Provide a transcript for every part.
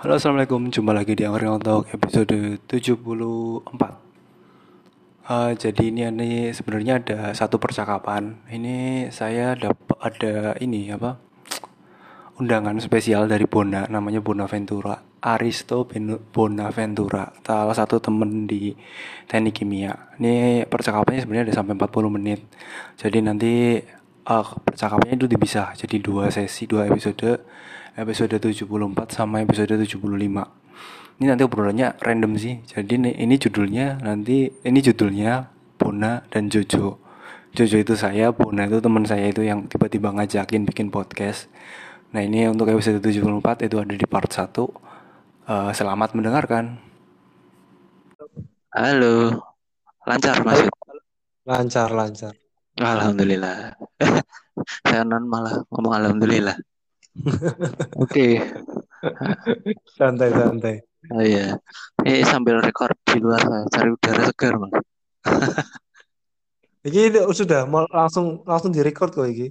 Halo assalamualaikum, jumpa lagi di Angkringan Talk episode 74 uh, Jadi ini, ini sebenarnya ada satu percakapan. Ini saya dapat ada ini apa? Undangan spesial dari Bona, namanya Bonaventura. Aristo Bonaventura Salah satu temen di teknik kimia. Ini percakapannya sebenarnya ada sampai 40 menit. Jadi nanti uh, percakapannya itu dipisah. Jadi dua sesi, dua episode episode 74 sama episode 75 ini nanti obrolannya random sih. Jadi ini, ini judulnya nanti ini judulnya Bona dan Jojo. Jojo itu saya Bona itu teman saya itu yang tiba-tiba ngajakin bikin podcast. Nah ini untuk episode 74 itu ada di part 1 uh, eh, selamat mendengarkan. Halo. Lancar mas? Lancar lancar. Alhamdulillah. Saya non malah ngomong alhamdulillah Oke. santai santai. Oh iya. Eh sambil rekor di luar cari udara segar mas. ini sudah mau langsung langsung direcord kok ini.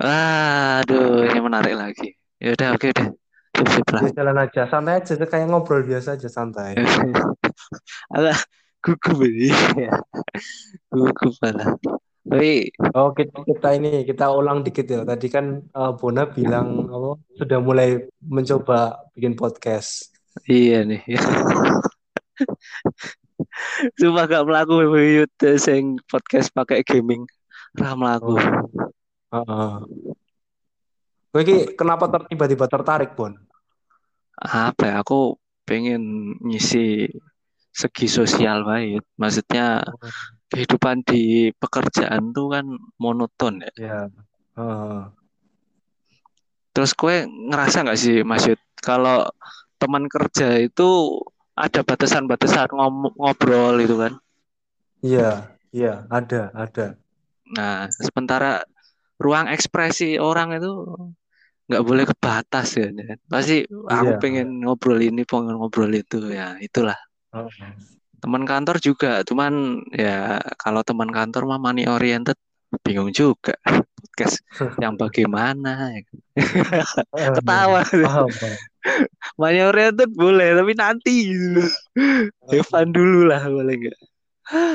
Aduh, ini menarik lagi. Ya udah oke deh. Sip, lah. Ya, jalan aja, santai aja, kayak ngobrol biasa aja santai. Alah, gugup ini. gugup lah. Tapi oh kita, kita ini kita ulang dikit ya. Tadi kan uh, Bona bilang oh, sudah mulai mencoba bikin podcast. Iya nih. Cuma gak melaku sing podcast pakai gaming ram lagu. Oh. Uh -uh. kenapa ter tiba-tiba tertarik, Bon? Apa ya? Aku pengen ngisi segi sosial baik. Maksudnya oh kehidupan di pekerjaan tuh kan monoton ya. Ya. Uh. Terus kue ngerasa nggak sih Mas Yud kalau teman kerja itu ada batasan-batasan ngobrol itu kan? Iya, iya, ada, ada. Nah, sementara ruang ekspresi orang itu nggak boleh kebatas ya. Pasti aku iya. pengen ngobrol ini, pengen ngobrol itu ya, itulah. Teman kantor juga cuman ya kalau teman kantor mah money oriented bingung juga podcast yang bagaimana ya kan? ketawa. Money oriented boleh tapi nanti. Evan dulu lah boleh nggak?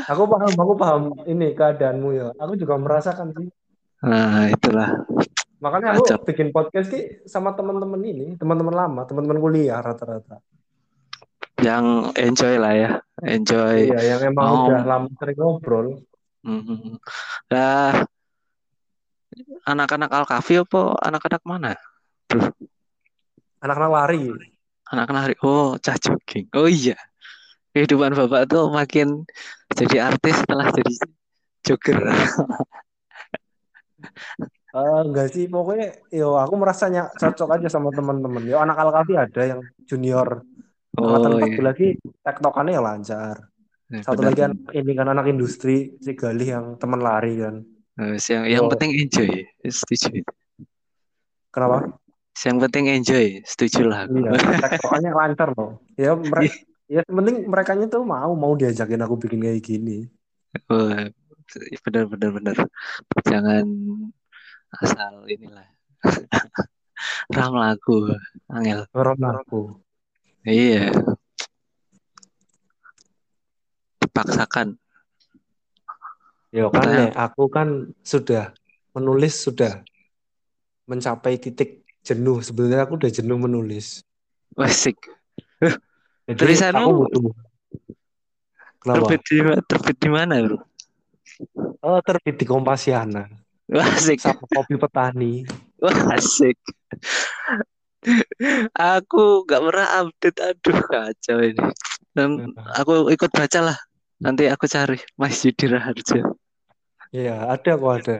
Aku paham aku paham ini keadaanmu ya. Aku juga merasakan sih. Nah itulah. Makanya aku Acap. bikin podcast sih sama teman-teman ini teman-teman lama teman-teman kuliah rata-rata yang enjoy lah ya enjoy. Iya yang emang oh. udah lama sering ngobrol. Mm-hmm. nah anak-anak Alkafi apa anak-anak mana? Bro. Anak-anak lari. Anak-anak lari. Oh cah jogging. Oh iya. Kehidupan bapak tuh makin jadi artis setelah jadi jogger. Uh, enggak sih. Pokoknya yo aku merasanya cocok aja sama teman-teman. Yo anak Alkafi ada yang junior Oh, Angkatan iya. lagi tektokannya ya lancar. Ya, Satu benar. lagi kan ini kan anak industri si Galih yang teman lari kan. Uh, yang, yang oh. penting enjoy, setuju. Kenapa? Yang penting enjoy, setuju lah. Iya, tektokannya lancar loh. Ya mereka, iya. ya penting mereka tuh mau mau diajakin aku bikin kayak gini. Oh, benar benar benar. Jangan asal inilah. Ram lagu, angel. Ram lagu. Iya. Dipaksakan. Ya kan ya, aku kan sudah menulis sudah mencapai titik jenuh. Sebenarnya aku udah jenuh menulis. Wasik. Jadi aku butuh. Terbit di, terbit di mana, Bro? Oh, terbit di Kompasiana. Wasik. Sama kopi petani. Wasik aku nggak pernah update aduh kacau ini. Dan aku ikut baca lah. Nanti aku cari Mas Yudi Raharjo iya ada kok ada.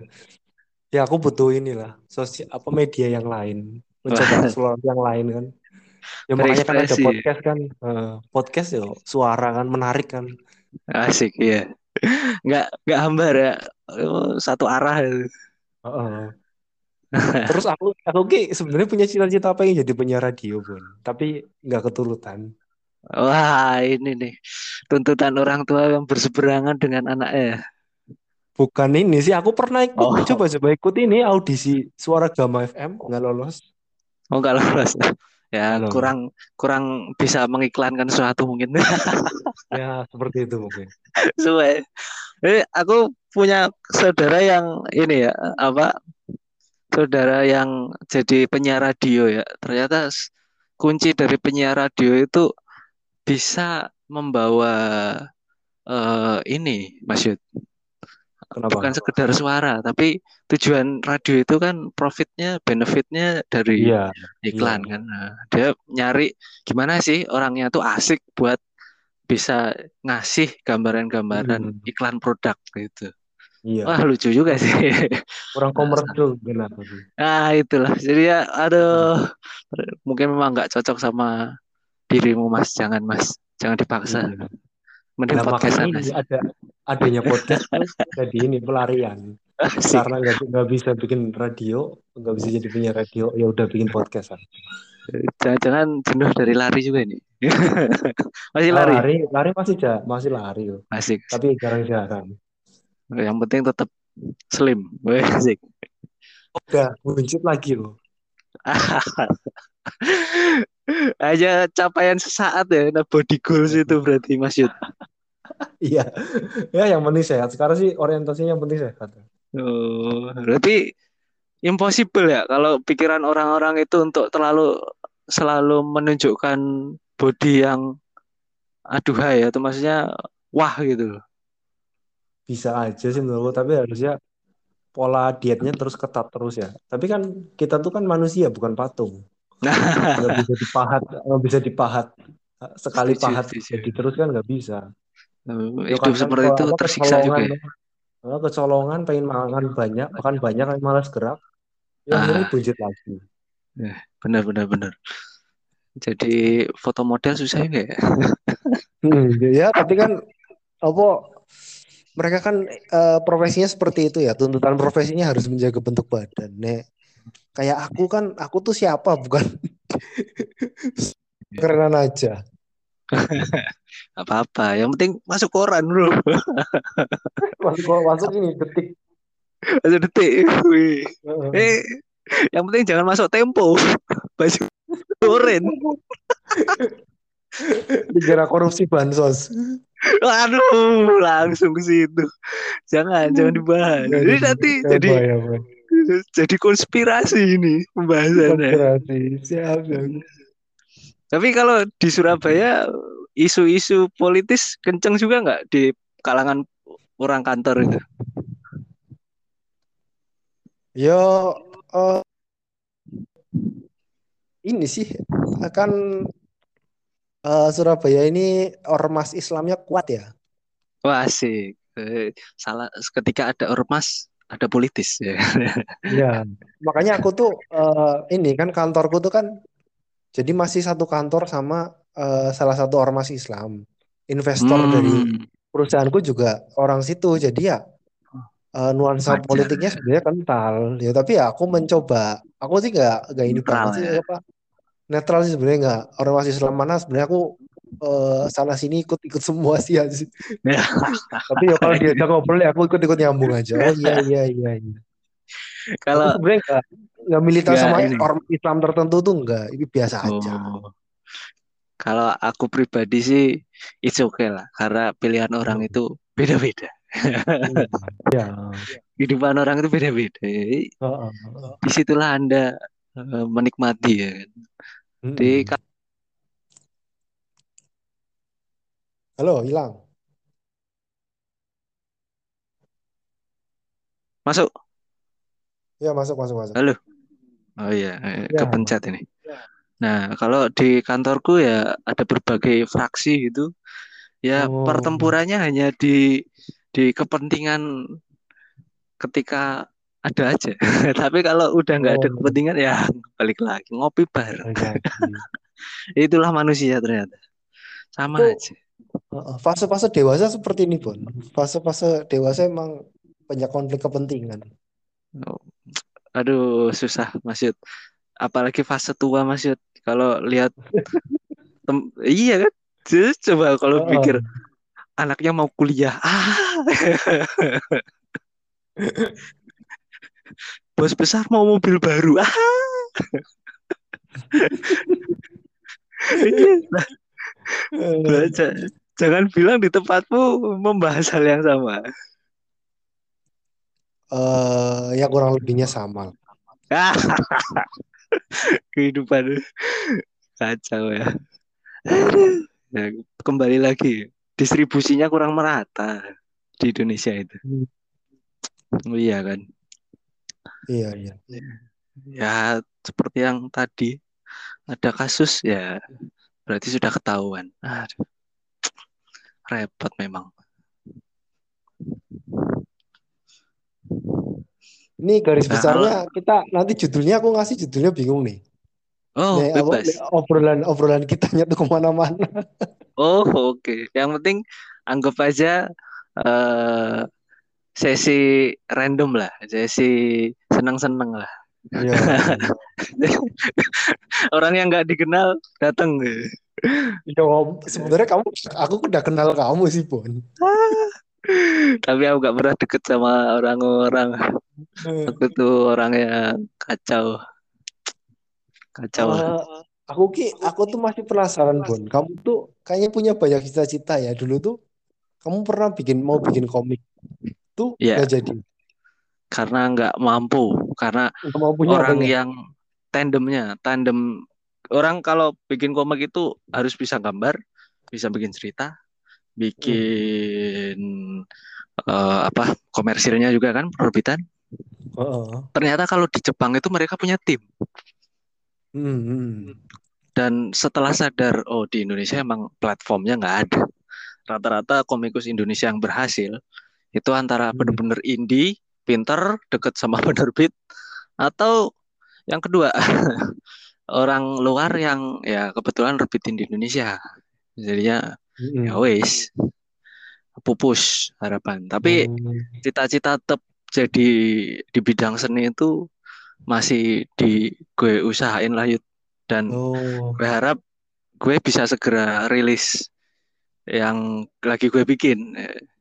Ya aku butuh inilah sosial apa media yang lain. Mencoba sesuatu yang lain kan. Ya makanya kan ada podcast kan. Uh, podcast ya suara kan menarik kan. Asik ya nggak nggak hambar ya. Satu arah. Uh -uh. Terus aku aku ki sebenarnya punya cita-cita pengen jadi penyiar radio pun, tapi nggak keturutan. Wah ini nih tuntutan orang tua yang berseberangan dengan anaknya. Bukan ini sih, aku pernah ikut oh. coba coba ikut ini audisi suara Gama FM nggak lolos. Oh nggak lolos. ya Halo. kurang kurang bisa mengiklankan sesuatu mungkin ya seperti itu mungkin Suwe. Jadi aku punya saudara yang ini ya apa saudara yang jadi penyiar radio ya ternyata kunci dari penyiar radio itu bisa membawa uh, ini Mas Yud Kenapa? bukan sekedar suara, tapi tujuan radio itu kan profitnya, benefitnya dari iya, iklan iya. kan. Nah, dia nyari gimana sih orangnya tuh asik buat bisa ngasih gambaran-gambaran hmm. iklan produk gitu. Iya. Wah lucu juga sih. Kurang komersial benar. Ah itulah. Jadi ya aduh hmm. mungkin memang nggak cocok sama dirimu mas. Jangan mas. Jangan dipaksa. Iya. Mending nah, podcast ada adanya podcast jadi ini pelarian Asik. karena nggak bisa bikin radio nggak bisa jadi punya radio ya udah bikin podcast jangan-jangan jenuh dari lari juga ini masih lari lari lari masih ja, masih lari masih tapi jarang-jarang yang penting tetap slim asik udah buncit lagi loh. Aja capaian sesaat ya nah body goals itu berarti Mas Yud. Iya. Ya yang penting sehat. Sekarang sih orientasinya yang penting sehat. Oh berarti impossible ya kalau pikiran orang-orang itu untuk terlalu selalu menunjukkan body yang aduhai ya itu maksudnya wah gitu bisa aja sih menurut tapi harusnya pola dietnya terus ketat terus ya. Tapi kan kita tuh kan manusia bukan patung. Nggak bisa dipahat nggak bisa dipahat. Sekali pahat jadi terus kan nggak bisa. Hidup seperti itu tersiksa juga ya? kecolongan pengen makan banyak makan banyak kan malas gerak ya ah. buncit lagi. Ya, benar benar benar. Jadi foto model susah ya hmm, ya tapi kan apa mereka kan uh, profesinya seperti itu ya. Tuntutan profesinya harus menjaga bentuk badan nek. Kayak aku kan aku tuh siapa bukan? Kerenan aja. Apa-apa yang penting masuk koran bro masuk masuk ini detik. Masuk detik Wih. eh yang penting jangan masuk tempo. Baju koren dikira korupsi bansos Aduh, langsung ke situ. Jangan, jangan dibahas. Jadi nanti jadi jadi konspirasi ini pembahasannya. Konspirasi, siap. Tapi kalau di Surabaya isu-isu politis kenceng juga nggak di kalangan orang kantor itu? Yo, uh, ini sih akan uh, Surabaya ini ormas Islamnya kuat ya. Wah sih, eh, salah ketika ada ormas ada politis ya. ya, makanya aku tuh uh, ini kan kantorku tuh kan jadi masih satu kantor sama uh, salah satu ormas Islam. Investor hmm. dari perusahaanku juga orang situ. Jadi ya uh, nuansa Wajar. politiknya sebenarnya kental. Ya tapi ya aku mencoba. Aku sih nggak nggak ini banget sih ya. apa netral sih sebenarnya nggak ormas Islam mana sebenarnya aku uh, sana sini ikut ikut semua sih ya. tapi ya kalau dia ngobrol ya aku ikut ikut nyambung aja. Oh iya iya iya. iya. Kalau sebenarnya nggak nggak militan sama ini. orang Islam tertentu tuh enggak ini biasa oh. aja kalau aku pribadi sih it's okay lah karena pilihan orang hmm. itu beda-beda ya. kehidupan orang itu beda-beda di situlah anda uh, menikmati ya hmm. di halo hilang masuk ya masuk masuk masuk halo Oh iya, eh, ya. kepencet ini. Nah, kalau di kantorku ya ada berbagai fraksi gitu. Ya oh. pertempurannya hanya di di kepentingan ketika ada aja. Tapi kalau udah nggak oh. ada kepentingan ya balik lagi ngopi bareng. Itulah manusia ternyata. Sama Itu, aja. Fase-fase dewasa seperti ini, Bon. Fase-fase dewasa emang banyak konflik kepentingan. Oh, aduh susah Mas Yud. Apalagi fase tua Mas Yud. Kalau lihat iya kan? Just, coba kalau oh. pikir anaknya mau kuliah. Ah. Bos besar mau mobil baru. Ah. Belajar. Jangan bilang di tempatmu membahas hal yang sama. Uh, ya kurang lebihnya sama. Kehidupan kacau ya. ya. Kembali lagi, distribusinya kurang merata di Indonesia itu. Hmm. Oh, iya kan? Iya, iya. Ya, seperti yang tadi ada kasus ya berarti sudah ketahuan. Aduh. Repot memang. Ini garis nah, besarnya kita nanti judulnya aku ngasih judulnya bingung nih. Oh, nih, bebas. obrolan obrolan kitanya tuh ke mana-mana. oh, oke. Okay. Yang penting anggap aja uh, sesi random lah, sesi seneng-seneng lah. Ya, Orang yang nggak dikenal datang. Ya, sebenarnya kamu, aku udah kenal kamu sih, Bon. Tapi aku gak pernah deket sama orang-orang. Aku tuh orang yang kacau. Kacau. Uh, aku ki, aku tuh masih penasaran, Bon. Kamu tuh kayaknya punya banyak cita-cita ya. Dulu tuh kamu pernah bikin mau bikin komik. Tuh yeah. gak jadi. Karena nggak mampu. Karena orang yang tandemnya, tandem orang kalau bikin komik itu harus bisa gambar, bisa bikin cerita, bikin hmm. uh, apa komersilnya juga kan penerbitan. Uh. Ternyata kalau di Jepang itu mereka punya tim. Hmm. Dan setelah sadar, oh di Indonesia emang platformnya nggak ada. Rata-rata komikus Indonesia yang berhasil itu antara hmm. bener-bener indie, pinter, deket sama penerbit, atau yang kedua orang luar yang ya kebetulan rebitin di Indonesia. Jadinya hmm. ya wes pupus harapan tapi hmm. cita-cita tetap jadi di bidang seni itu masih di gue usahain lah yud dan oh. gue harap gue bisa segera rilis yang lagi gue bikin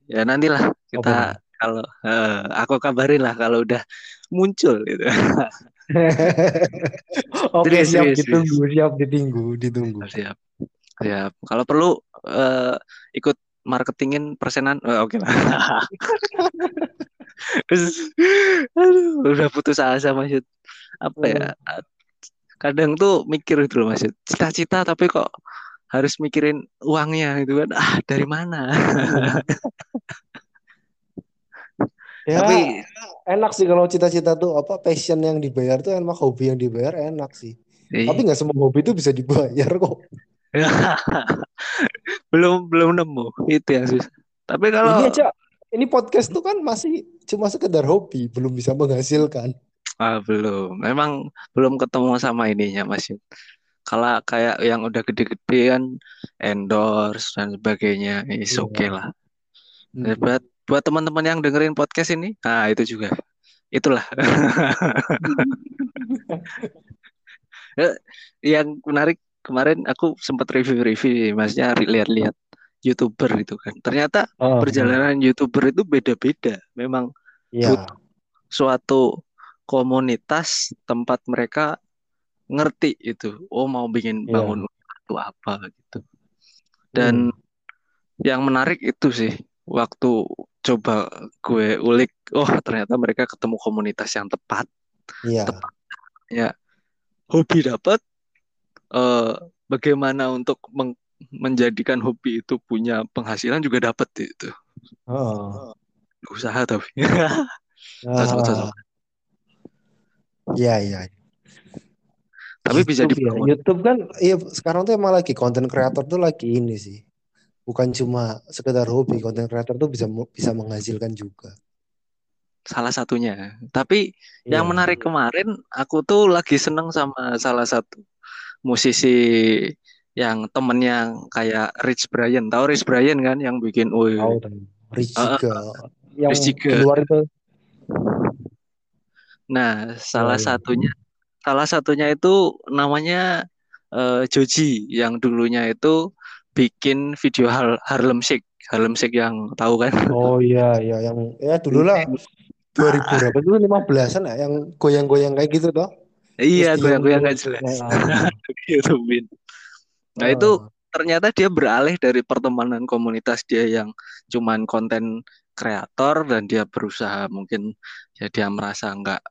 ya nantilah kita oh, kalau uh, aku kabarin lah kalau udah muncul gitu Oke, siap ditunggu, siap ditunggu, ditunggu. Siap. Siap. Kalau perlu uh, ikut marketingin persenan, uh, oke okay lah. aduh, udah putus asa maksud apa ya? Hmm. Kadang tuh mikir itu loh maksud cita-cita tapi kok harus mikirin uangnya gitu kan. Ah, dari mana? Ya, Tapi enak sih kalau cita-cita tuh apa passion yang dibayar tuh emang hobi yang dibayar enak sih. Iya. Tapi nggak semua hobi itu bisa dibayar kok. belum belum nemu itu yang susah. Tapi kalau ini aja ini podcast tuh kan masih cuma sekedar hobi, belum bisa menghasilkan. Ah, belum. Memang belum ketemu sama ininya Mas. Kalau kayak yang udah gede-gede kan endorse dan sebagainya, is yeah. oke okay lah. Hmm buat teman-teman yang dengerin podcast ini, nah itu juga. Itulah. yang menarik kemarin aku sempat review-review, maksudnya lihat-lihat youtuber itu kan. Ternyata oh, perjalanan oh. youtuber itu beda-beda. Memang yeah. suatu komunitas tempat mereka ngerti itu. Oh mau bikin iya. bangun yeah. itu apa gitu. Dan hmm. yang menarik itu sih waktu coba gue ulik, oh ternyata mereka ketemu komunitas yang tepat. Iya. Tepat. Ya, hobi dapat. Uh, bagaimana untuk meng menjadikan hobi itu punya penghasilan juga dapat itu. Oh. Usaha tapi. cocok, cocok. Iya, iya. Tapi YouTube bisa di ya. YouTube kan, iya sekarang tuh emang lagi konten kreator tuh lagi ini sih. Bukan cuma sekedar hobi konten creator tuh bisa bisa menghasilkan juga. Salah satunya. Tapi yeah. yang iya. menarik kemarin aku tuh lagi seneng sama salah satu musisi yang temennya kayak Rich Brian. Tahu Rich Brian kan yang bikin oh Rich uh, yang Rich keluar itu. Nah salah oh, iya. Salah satunya itu namanya uh, Joji yang dulunya itu bikin video Har Harlem Shake. Harlem Shake yang tahu kan? Oh iya iya yang ya dulu lah 2000 berapa itu 15-an ya yang goyang-goyang kayak gitu toh. Iya, goyang-goyang nggak jelas. YouTubein. Nah, itu ternyata dia beralih dari pertemanan komunitas dia yang cuman konten kreator dan dia berusaha mungkin ya dia merasa nggak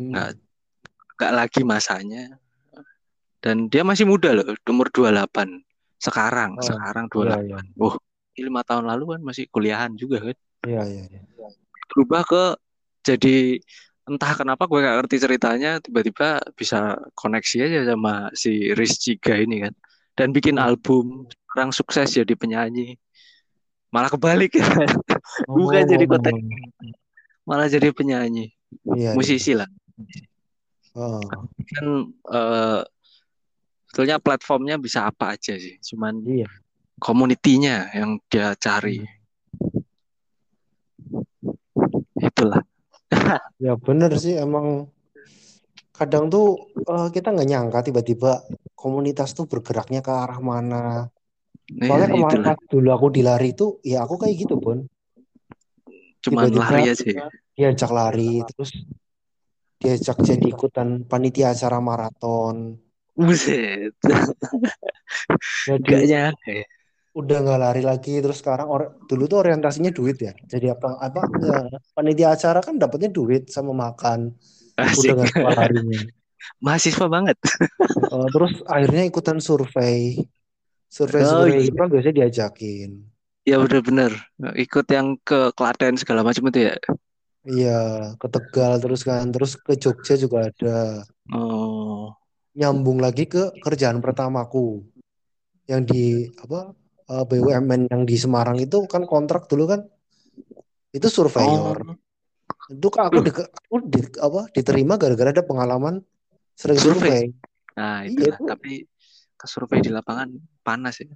nggak hmm. Nggak lagi masanya dan dia masih muda loh umur 28 sekarang oh, sekarang 28 iya, iya. oh lima tahun lalu kan masih kuliahan juga kan iya iya, iya. berubah ke jadi entah kenapa gue gak ngerti ceritanya tiba-tiba bisa koneksi aja sama si Riz Ciga ini kan dan bikin hmm. album sekarang sukses jadi penyanyi malah kebalik ya oh, bukan jadi kotek malah jadi penyanyi iya, iya. musisi iya. lah oh. kan uh, sebetulnya platformnya bisa apa aja sih cuman iya. komunitinya yang dia cari hmm. itulah ya bener sih emang kadang tuh uh, kita nggak nyangka tiba-tiba komunitas tuh bergeraknya ke arah mana Nah, Soalnya ya, kemarin dulu aku di lari itu ya aku kayak gitu pun. Cuma lari aja. Ya? Diajak lari terus diajak jadi ikutan panitia acara maraton. Buset. jadi Gak nyangka ya. Udah nggak lari lagi terus sekarang or dulu tuh orientasinya duit ya. Jadi apa apa ya, panitia acara kan dapatnya duit sama makan. Asik. Udah gak larinya. Mahasiswa banget. uh, terus akhirnya ikutan survei survei-survei oh, iya. kan biasanya diajakin. Ya udah bener. Ikut yang ke Klaten segala macam itu ya. Iya, ke Tegal terus kan, terus ke Jogja juga ada. Oh. Nyambung lagi ke kerjaan pertamaku. Yang di apa? Eh, BUMN yang di Semarang itu kan kontrak dulu kan itu surveyor. Oh. Itu kan aku, di, aku di, apa diterima gara-gara ada pengalaman sering survei. survei. Nah, itu, iya, tapi ke survei di lapangan panas ya.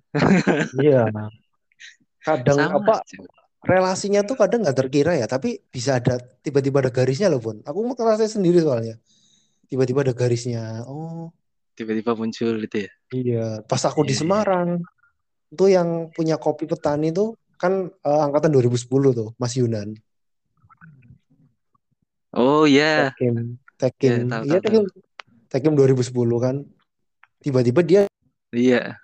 Iya. Kadang Sama apa aja. Relasinya tuh kadang nggak terkira ya, tapi bisa ada tiba-tiba ada garisnya loh, Bun. Aku mau kerasa sendiri soalnya. Tiba-tiba ada garisnya. Oh. Tiba-tiba muncul gitu ya. Iya, pas aku iya, di iya. Semarang itu yang punya kopi petani tuh kan uh, angkatan 2010 tuh, Mas Yunan. Oh iya. Yeah. Tekim, Tekim. Iya, Tekim. Tekim 2010 kan. Tiba-tiba dia Iya.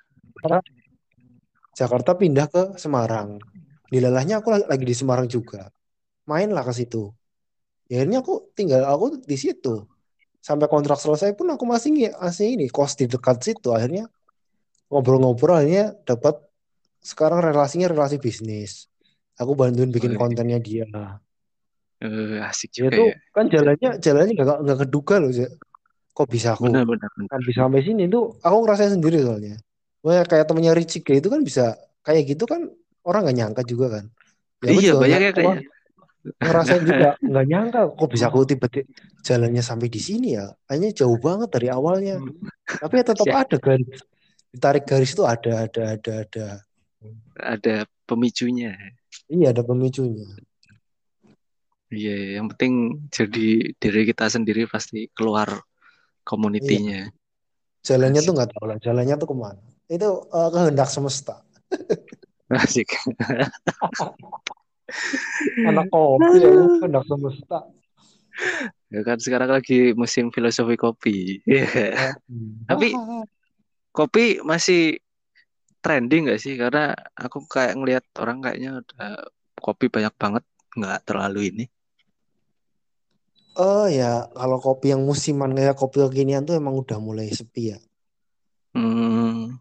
Jakarta pindah ke Semarang. Dilelahnya aku lagi di Semarang juga. Mainlah ke situ. Ya akhirnya aku tinggal aku di situ. Sampai kontrak selesai pun aku masih masih ini kos di dekat situ. Akhirnya ngobrol-ngobrol akhirnya dapat sekarang relasinya relasi bisnis. Aku bantuin bikin oh, kontennya dia. Uh, asik juga itu ya. kan jalannya jalannya gak, gak keduga loh kok bisa aku benar, benar, benar. Kan bisa sampai sini tuh aku ngerasain sendiri soalnya Wah, kayak temennya Richie itu kan bisa kayak gitu kan orang nggak nyangka juga kan ya, iya banyak ya kayak ngerasain juga nggak nyangka kok bisa aku tiba-tiba jalannya sampai di sini ya hanya jauh banget dari awalnya tapi ya tetap ada garis ditarik garis itu ada ada ada ada ada pemicunya iya ada pemicunya iya yang penting jadi diri kita sendiri pasti keluar komunitinya. Iya. Jalannya Asik. tuh nggak tahu lah, jalannya tuh ke mana. Itu uh, kehendak semesta. Asik. Anak kopi ya, kehendak semesta. Ya kan sekarang lagi musim filosofi kopi. Yeah. Hmm. Tapi kopi masih trending gak sih? Karena aku kayak ngelihat orang kayaknya udah kopi banyak banget, nggak terlalu ini. Oh ya, kalau kopi yang musiman kayak kopi kekinian tuh emang udah mulai sepi ya. Hmm,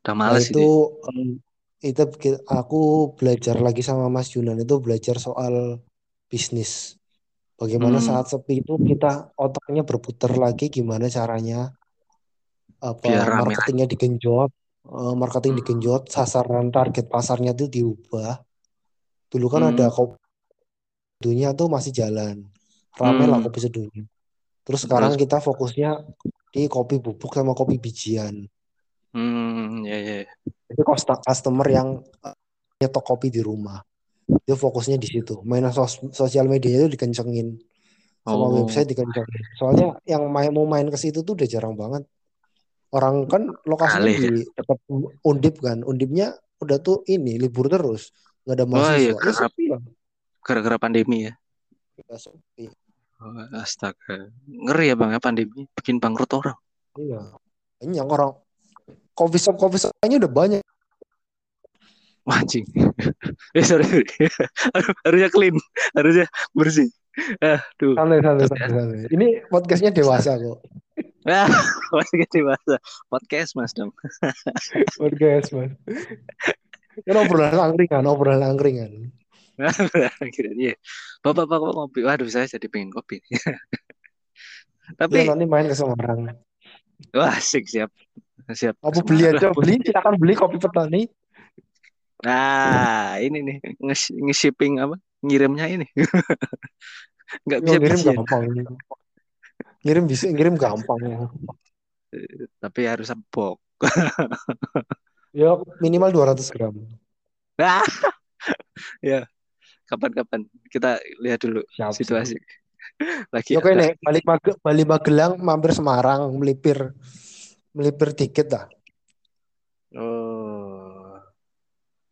udah males nah, itu. Um, itu aku belajar lagi sama Mas Yunan itu belajar soal bisnis. Bagaimana hmm. saat sepi itu kita otaknya berputar lagi gimana caranya apa marketingnya digenjot, uh, marketing hmm. digenjot, sasaran target pasarnya itu diubah. Dulu kan hmm. ada kopi dunia tuh masih jalan Ramai hmm. lah kopi sedunia. Terus sekarang Terus. kita fokusnya di kopi bubuk sama kopi bijian. Hmm, ya ya. Jadi customer yang uh, nyetok kopi di rumah. Dia fokusnya di situ. Mainan sos sosial media itu dikencengin. Sama oh. website dikencengin. Soalnya yang main mau main ke situ tuh udah jarang banget. Orang kan lokasinya Kali. di dekat Undip kan. Undipnya udah tuh ini libur terus. Nggak ada mahasiswa. Oh, iya, gara-gara pandemi ya. Ya, sepi Oh, astaga. Ngeri ya Bang ya pandemi bikin bangkrut orang. Iya. Banyak orang coffee shop coffee shopnya udah banyak. Mancing. eh sorry. harusnya clean, harusnya bersih. Aduh. Santai, santai, santai, santai. Ini podcastnya dewasa kok. Ah, podcast dewasa. Podcast mas dong. podcast mas. Kan obrolan angkringan, obrolan angkringan. Kira iya. Bapak bapak ngopi. Waduh, saya jadi pengen kopi. Tapi ya, nanti main ke Semarang. Wah, asik siap. Siap. Apa beli aja, beli silakan beli kopi petani. Nah, ini nih nge-shipping apa? Ngirimnya ini. Enggak bisa ngirim gampang ini. Ngirim bisa, ngirim gampang. Tapi harus sebok. ya minimal 200 gram. ya, kapan-kapan kita lihat dulu siap, situasi. Lagi Oke nih, balik Mage, balik Magelang, mampir Semarang, melipir melipir tiket dah. Oh,